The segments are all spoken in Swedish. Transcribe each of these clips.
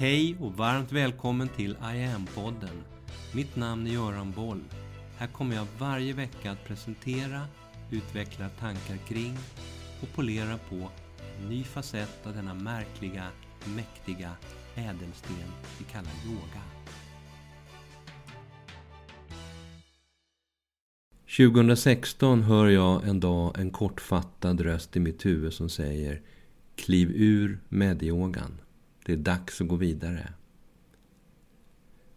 Hej och varmt välkommen till I am-podden. Mitt namn är Göran Boll. Här kommer jag varje vecka att presentera, utveckla tankar kring och polera på en ny facett av denna märkliga, mäktiga ädelsten vi kallar yoga. 2016 hör jag en dag en kortfattad röst i mitt huvud som säger Kliv ur medyogan. Det är dags att gå vidare.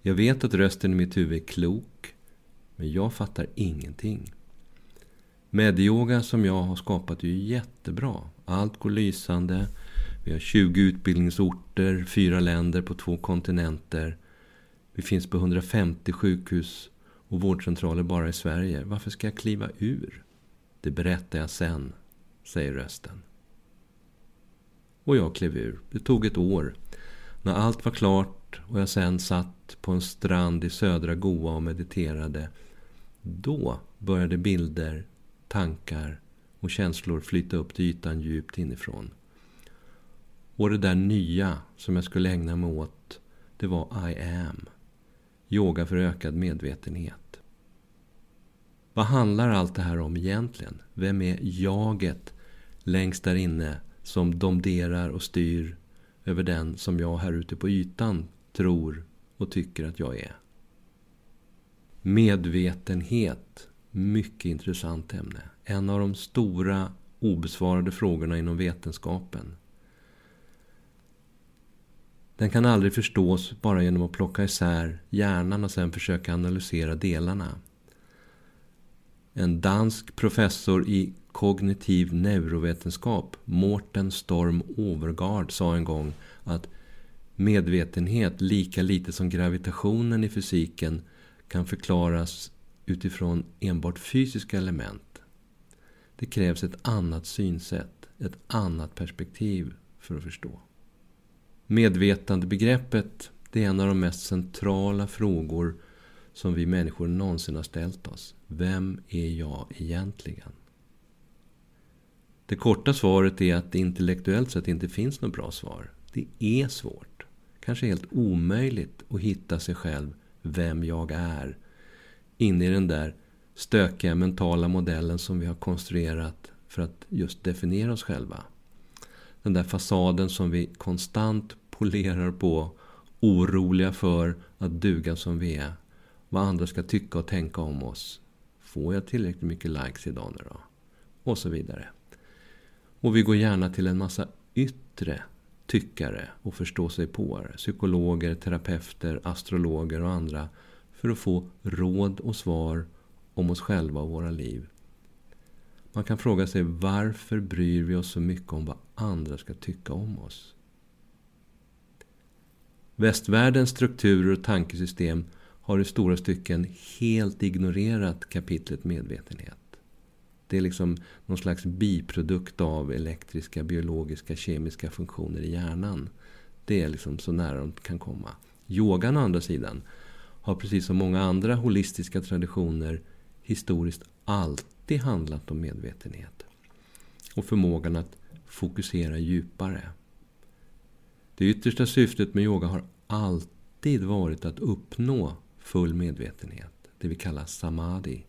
Jag vet att rösten i mitt huvud är klok, men jag fattar ingenting. Medyoga som jag har skapat är ju jättebra. Allt går lysande. Vi har 20 utbildningsorter, fyra länder på två kontinenter. Vi finns på 150 sjukhus och vårdcentraler bara i Sverige. Varför ska jag kliva ur? Det berättar jag sen, säger rösten. Och jag klev ur. Det tog ett år. När allt var klart och jag sen satt på en strand i södra Goa och mediterade. Då började bilder, tankar och känslor flyta upp till ytan djupt inifrån. Och det där nya som jag skulle ägna mig åt, det var I am. Yoga för ökad medvetenhet. Vad handlar allt det här om egentligen? Vem är jaget längst där inne som domderar och styr över den som jag här ute på ytan tror och tycker att jag är? Medvetenhet. Mycket intressant ämne. En av de stora obesvarade frågorna inom vetenskapen. Den kan aldrig förstås bara genom att plocka isär hjärnan och sen försöka analysera delarna. En dansk professor i kognitiv neurovetenskap, Mårten Storm Overgaard, sa en gång att medvetenhet, lika lite som gravitationen i fysiken, kan förklaras utifrån enbart fysiska element. Det krävs ett annat synsätt, ett annat perspektiv för att förstå. Medvetandebegreppet det är en av de mest centrala frågor som vi människor någonsin har ställt oss. Vem är jag egentligen? Det korta svaret är att det intellektuellt sett inte finns något bra svar. Det är svårt, kanske helt omöjligt att hitta sig själv, vem jag är, inne i den där stökiga mentala modellen som vi har konstruerat för att just definiera oss själva. Den där fasaden som vi konstant polerar på, oroliga för att duga som vi är. Vad andra ska tycka och tänka om oss. Får jag tillräckligt mycket likes idag nu då? Och så vidare. Och vi går gärna till en massa yttre tyckare och förståsigpåare. Psykologer, terapeuter, astrologer och andra. För att få råd och svar om oss själva och våra liv. Man kan fråga sig varför bryr vi oss så mycket om vad andra ska tycka om oss? Västvärldens strukturer och tankesystem har i stora stycken helt ignorerat kapitlet medvetenhet. Det är liksom någon slags biprodukt av elektriska, biologiska, kemiska funktioner i hjärnan. Det är liksom så nära de kan komma. Yogan å andra sidan har precis som många andra holistiska traditioner historiskt alltid handlat om medvetenhet. Och förmågan att fokusera djupare. Det yttersta syftet med yoga har alltid varit att uppnå full medvetenhet. Det vi kallar samadhi.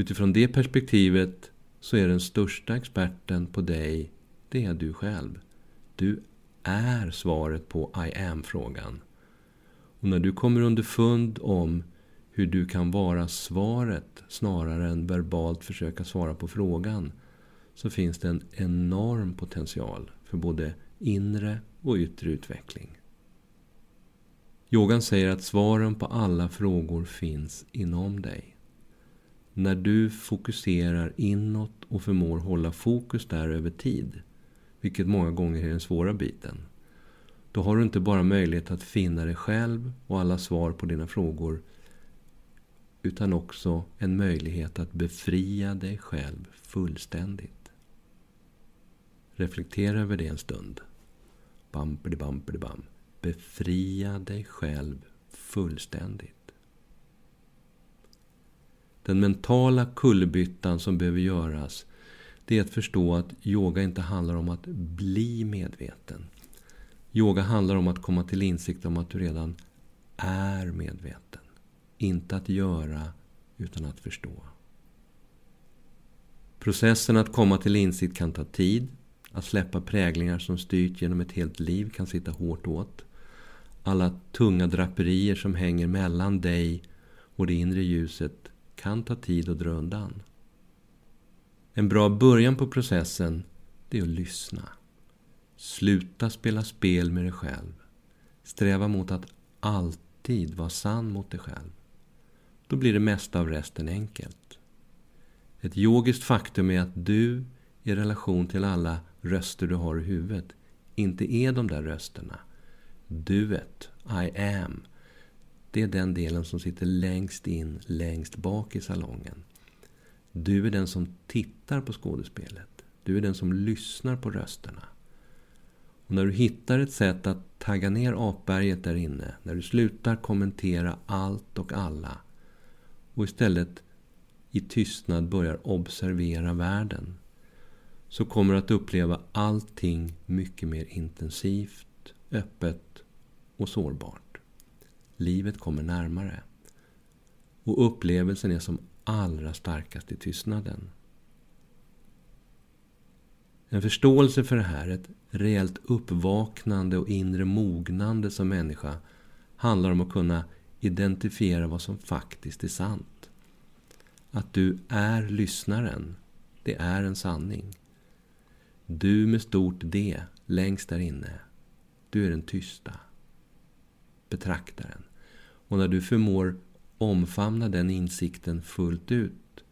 Utifrån det perspektivet så är den största experten på dig, det är du själv. Du är svaret på I am-frågan. Och när du kommer underfund om hur du kan vara svaret snarare än verbalt försöka svara på frågan så finns det en enorm potential för både inre och yttre utveckling. Yogan säger att svaren på alla frågor finns inom dig. När du fokuserar inåt och förmår hålla fokus där över tid, vilket många gånger är den svåra biten, då har du inte bara möjlighet att finna dig själv och alla svar på dina frågor, utan också en möjlighet att befria dig själv fullständigt. Reflektera över det en stund. Bampidi bampidi bam. Befria dig själv fullständigt. Den mentala kullerbyttan som behöver göras det är att förstå att yoga inte handlar om att bli medveten. Yoga handlar om att komma till insikt om att du redan är medveten. Inte att göra, utan att förstå. Processen att komma till insikt kan ta tid. Att släppa präglingar som styrt genom ett helt liv kan sitta hårt åt. Alla tunga draperier som hänger mellan dig och det inre ljuset kan ta tid att dra undan. En bra början på processen det är att lyssna. Sluta spela spel med dig själv. Sträva mot att alltid vara sann mot dig själv. Då blir det mesta av resten enkelt. Ett yogiskt faktum är att du i relation till alla röster du har i huvudet inte är de där rösterna. Duet, I am, det är den delen som sitter längst in, längst bak i salongen. Du är den som tittar på skådespelet. Du är den som lyssnar på rösterna. Och när du hittar ett sätt att tagga ner apberget där inne, när du slutar kommentera allt och alla och istället i tystnad börjar observera världen så kommer du att uppleva allting mycket mer intensivt, öppet och sårbart. Livet kommer närmare. Och upplevelsen är som allra starkast i tystnaden. En förståelse för det här, ett reellt uppvaknande och inre mognande som människa handlar om att kunna identifiera vad som faktiskt är sant. Att du är lyssnaren, det är en sanning. Du med stort D, längst där inne, du är den tysta. Betraktaren. Och när du förmår omfamna den insikten fullt ut,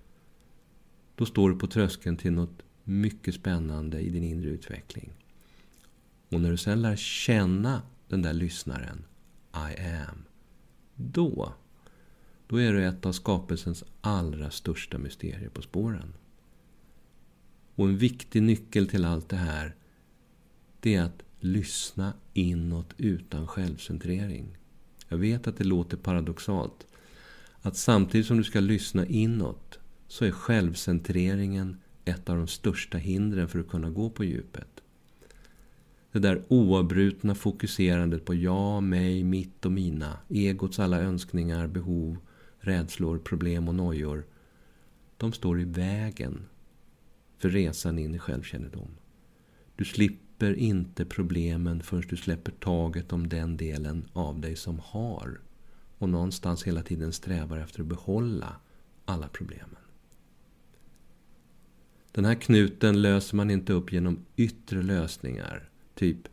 då står du på tröskeln till något mycket spännande i din inre utveckling. Och när du sen lär känna den där lyssnaren, I am, då, då är du ett av skapelsens allra största mysterier på spåren. Och en viktig nyckel till allt det här, det är att lyssna inåt utan självcentrering. Jag vet att det låter paradoxalt. Att samtidigt som du ska lyssna inåt så är självcentreringen ett av de största hindren för att kunna gå på djupet. Det där oavbrutna fokuserandet på jag, mig, mitt och mina. Egots alla önskningar, behov, rädslor, problem och nojor. De står i vägen för resan in i självkännedom. Du slipper inte problemen förrän du släpper taget om den delen av dig som har och någonstans hela tiden strävar efter att behålla alla problemen. Den här knuten löser man inte upp genom yttre lösningar. Typ,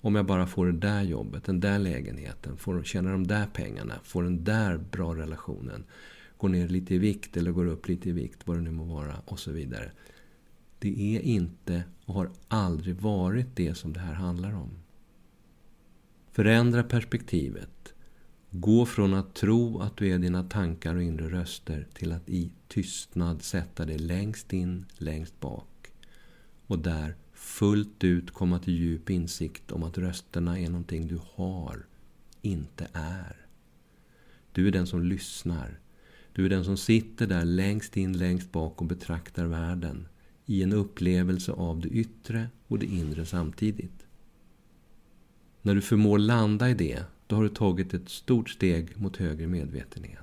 om jag bara får det där jobbet, den där lägenheten, får, tjänar de där pengarna, får den där bra relationen, går ner lite i vikt eller går upp lite i vikt, vad det nu må vara, och så vidare. Det är inte och har aldrig varit det som det här handlar om. Förändra perspektivet. Gå från att tro att du är dina tankar och inre röster till att i tystnad sätta dig längst in, längst bak. Och där fullt ut komma till djup insikt om att rösterna är någonting du har, inte är. Du är den som lyssnar. Du är den som sitter där längst in, längst bak och betraktar världen i en upplevelse av det yttre och det inre samtidigt. När du förmår landa i det, då har du tagit ett stort steg mot högre medvetenhet.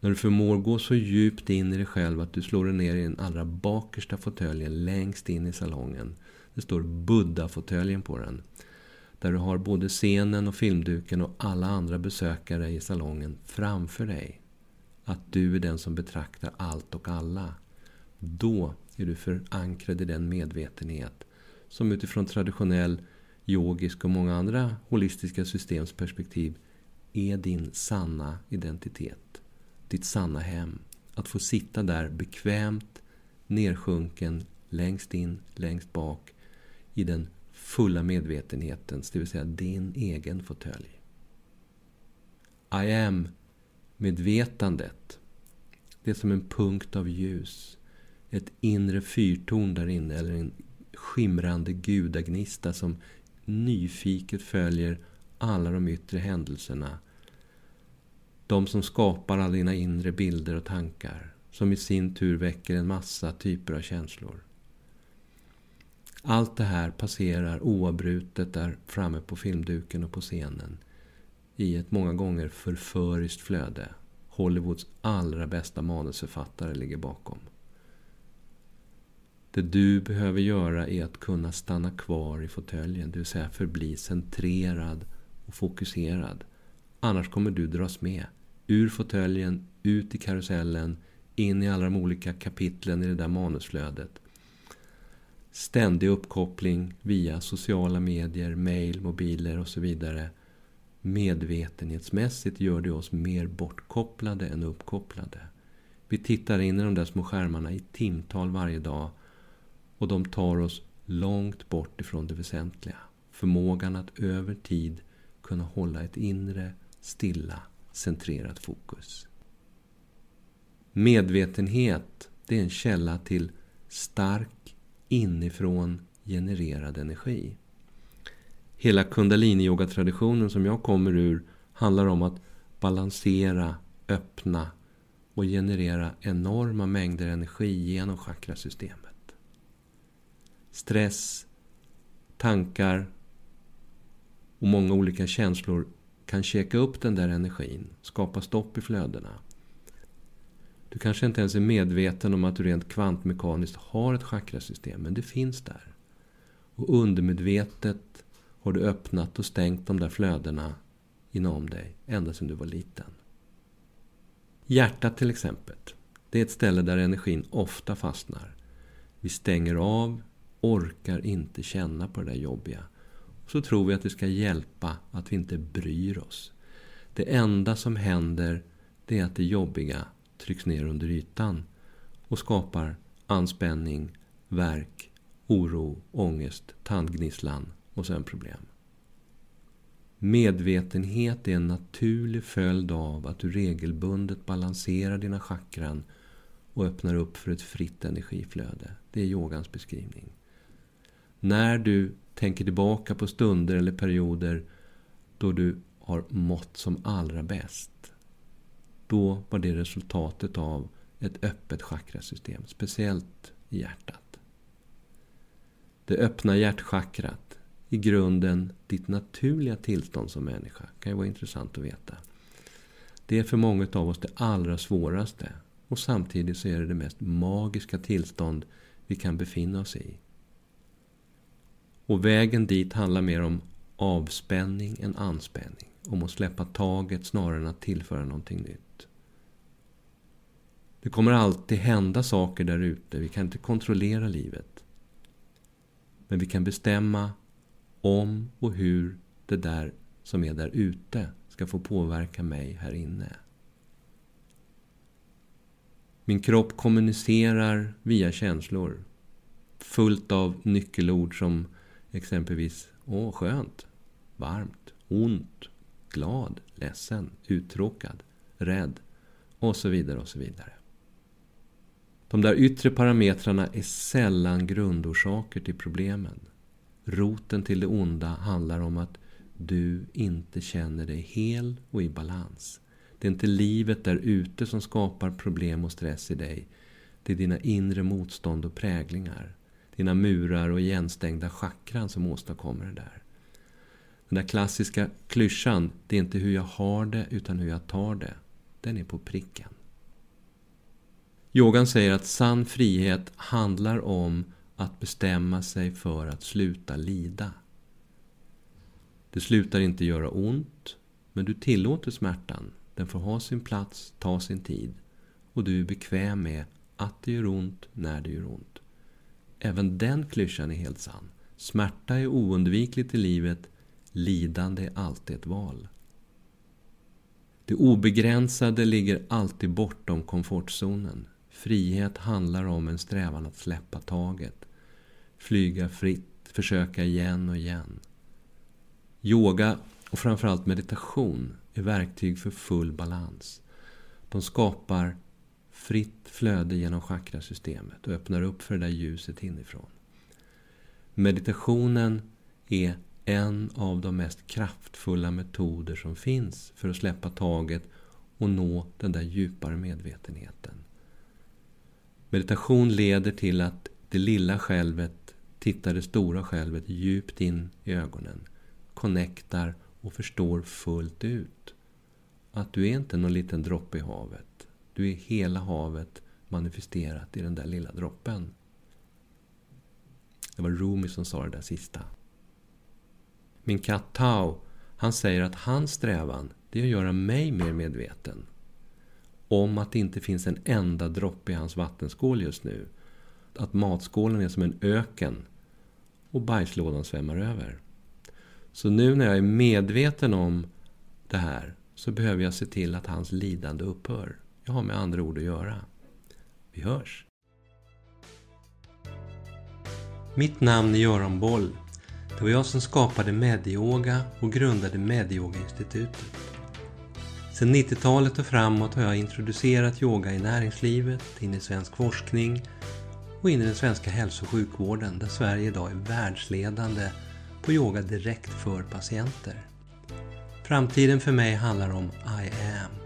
När du förmår gå så djupt in i dig själv att du slår dig ner i den allra bakersta fåtöljen längst in i salongen. Det står Buddha-fåtöljen på den. Där du har både scenen och filmduken och alla andra besökare i salongen framför dig. Att du är den som betraktar allt och alla. Då är du förankrad i den medvetenhet som utifrån traditionell yogisk och många andra holistiska systems perspektiv är din sanna identitet ditt sanna hem. Att få sitta där bekvämt, nersjunken, längst in, längst bak i den fulla medvetenhetens, det vill säga din egen fåtölj. I am-medvetandet, det är som en punkt av ljus. Ett inre fyrtorn där inne, eller en skimrande gudagnista som nyfiket följer alla de yttre händelserna de som skapar alla dina inre bilder och tankar. Som i sin tur väcker en massa typer av känslor. Allt det här passerar oavbrutet där framme på filmduken och på scenen. I ett många gånger förföriskt flöde. Hollywoods allra bästa manusförfattare ligger bakom. Det du behöver göra är att kunna stanna kvar i fåtöljen, det vill säga förbli centrerad och fokuserad. Annars kommer du dras med. Ur fåtöljen, ut i karusellen, in i alla de olika kapitlen i det där manusflödet. Ständig uppkoppling via sociala medier, mail, mobiler och så vidare. Medvetenhetsmässigt gör det oss mer bortkopplade än uppkopplade. Vi tittar in i de där små skärmarna i timtal varje dag och de tar oss långt bort ifrån det väsentliga. Förmågan att över tid kunna hålla ett inre, stilla, centrerat fokus. Medvetenhet, det är en källa till stark, inifrån genererad energi. Hela kundalini-yoga-traditionen som jag kommer ur handlar om att balansera, öppna och generera enorma mängder energi genom chakrasystemet stress, tankar och många olika känslor kan käka upp den där energin, skapa stopp i flödena. Du kanske inte ens är medveten om att du rent kvantmekaniskt har ett chakrasystem, men det finns där. Och undermedvetet har du öppnat och stängt de där flödena inom dig ända sedan du var liten. Hjärtat till exempel. Det är ett ställe där energin ofta fastnar. Vi stänger av orkar inte känna på det där jobbiga. Så tror vi att det ska hjälpa att vi inte bryr oss. Det enda som händer det är att det jobbiga trycks ner under ytan och skapar anspänning, värk, oro, ångest, tandgnisslan och sen problem. Medvetenhet är en naturlig följd av att du regelbundet balanserar dina chakran och öppnar upp för ett fritt energiflöde. Det är yogans beskrivning. När du tänker tillbaka på stunder eller perioder då du har mått som allra bäst. Då var det resultatet av ett öppet chakrasystem, speciellt i hjärtat. Det öppna hjärtchakrat, i grunden ditt naturliga tillstånd som människa, kan ju vara intressant att veta. Det är för många av oss det allra svåraste och samtidigt så är det det mest magiska tillstånd vi kan befinna oss i. Och vägen dit handlar mer om avspänning än anspänning. Om att släppa taget snarare än att tillföra någonting nytt. Det kommer alltid hända saker där ute. Vi kan inte kontrollera livet. Men vi kan bestämma om och hur det där som är där ute ska få påverka mig här inne. Min kropp kommunicerar via känslor. Fullt av nyckelord som Exempelvis, åh skönt, varmt, ont, glad, ledsen, uttråkad, rädd och så vidare och så vidare. De där yttre parametrarna är sällan grundorsaker till problemen. Roten till det onda handlar om att du inte känner dig hel och i balans. Det är inte livet där ute som skapar problem och stress i dig. Det är dina inre motstånd och präglingar dina murar och igenstängda chakran som åstadkommer det där. Den där klassiska klyschan, det är inte hur jag har det utan hur jag tar det. Den är på pricken. Yogan säger att sann frihet handlar om att bestämma sig för att sluta lida. Det slutar inte göra ont, men du tillåter smärtan. Den får ha sin plats, ta sin tid. Och du är bekväm med att det gör ont när det gör ont. Även den klyschan är helt sann. Smärta är oundvikligt i livet. Lidande är alltid ett val. Det obegränsade ligger alltid bortom komfortzonen. Frihet handlar om en strävan att släppa taget. Flyga fritt, försöka igen och igen. Yoga och framförallt meditation är verktyg för full balans. De skapar fritt flöde genom chakrasystemet och öppnar upp för det där ljuset inifrån. Meditationen är en av de mest kraftfulla metoder som finns för att släppa taget och nå den där djupare medvetenheten. Meditation leder till att det lilla självet tittar det stora självet djupt in i ögonen, connectar och förstår fullt ut att du är inte någon liten droppe i havet. Du är hela havet manifesterat i den där lilla droppen. Det var Rumi som sa det där sista. Min katt Tao, han säger att hans strävan, det är att göra mig mer medveten. Om att det inte finns en enda droppe i hans vattenskål just nu. Att matskålen är som en öken och bajslådan svämmar över. Så nu när jag är medveten om det här så behöver jag se till att hans lidande upphör. Jag har med andra ord att göra. Vi hörs! Mitt namn är Göran Boll. Det var jag som skapade Medyoga och grundade Medyoga-institutet. Sedan 90-talet och framåt har jag introducerat yoga i näringslivet, in i svensk forskning och in i den svenska hälso och sjukvården där Sverige idag är världsledande på yoga direkt för patienter. Framtiden för mig handlar om I am.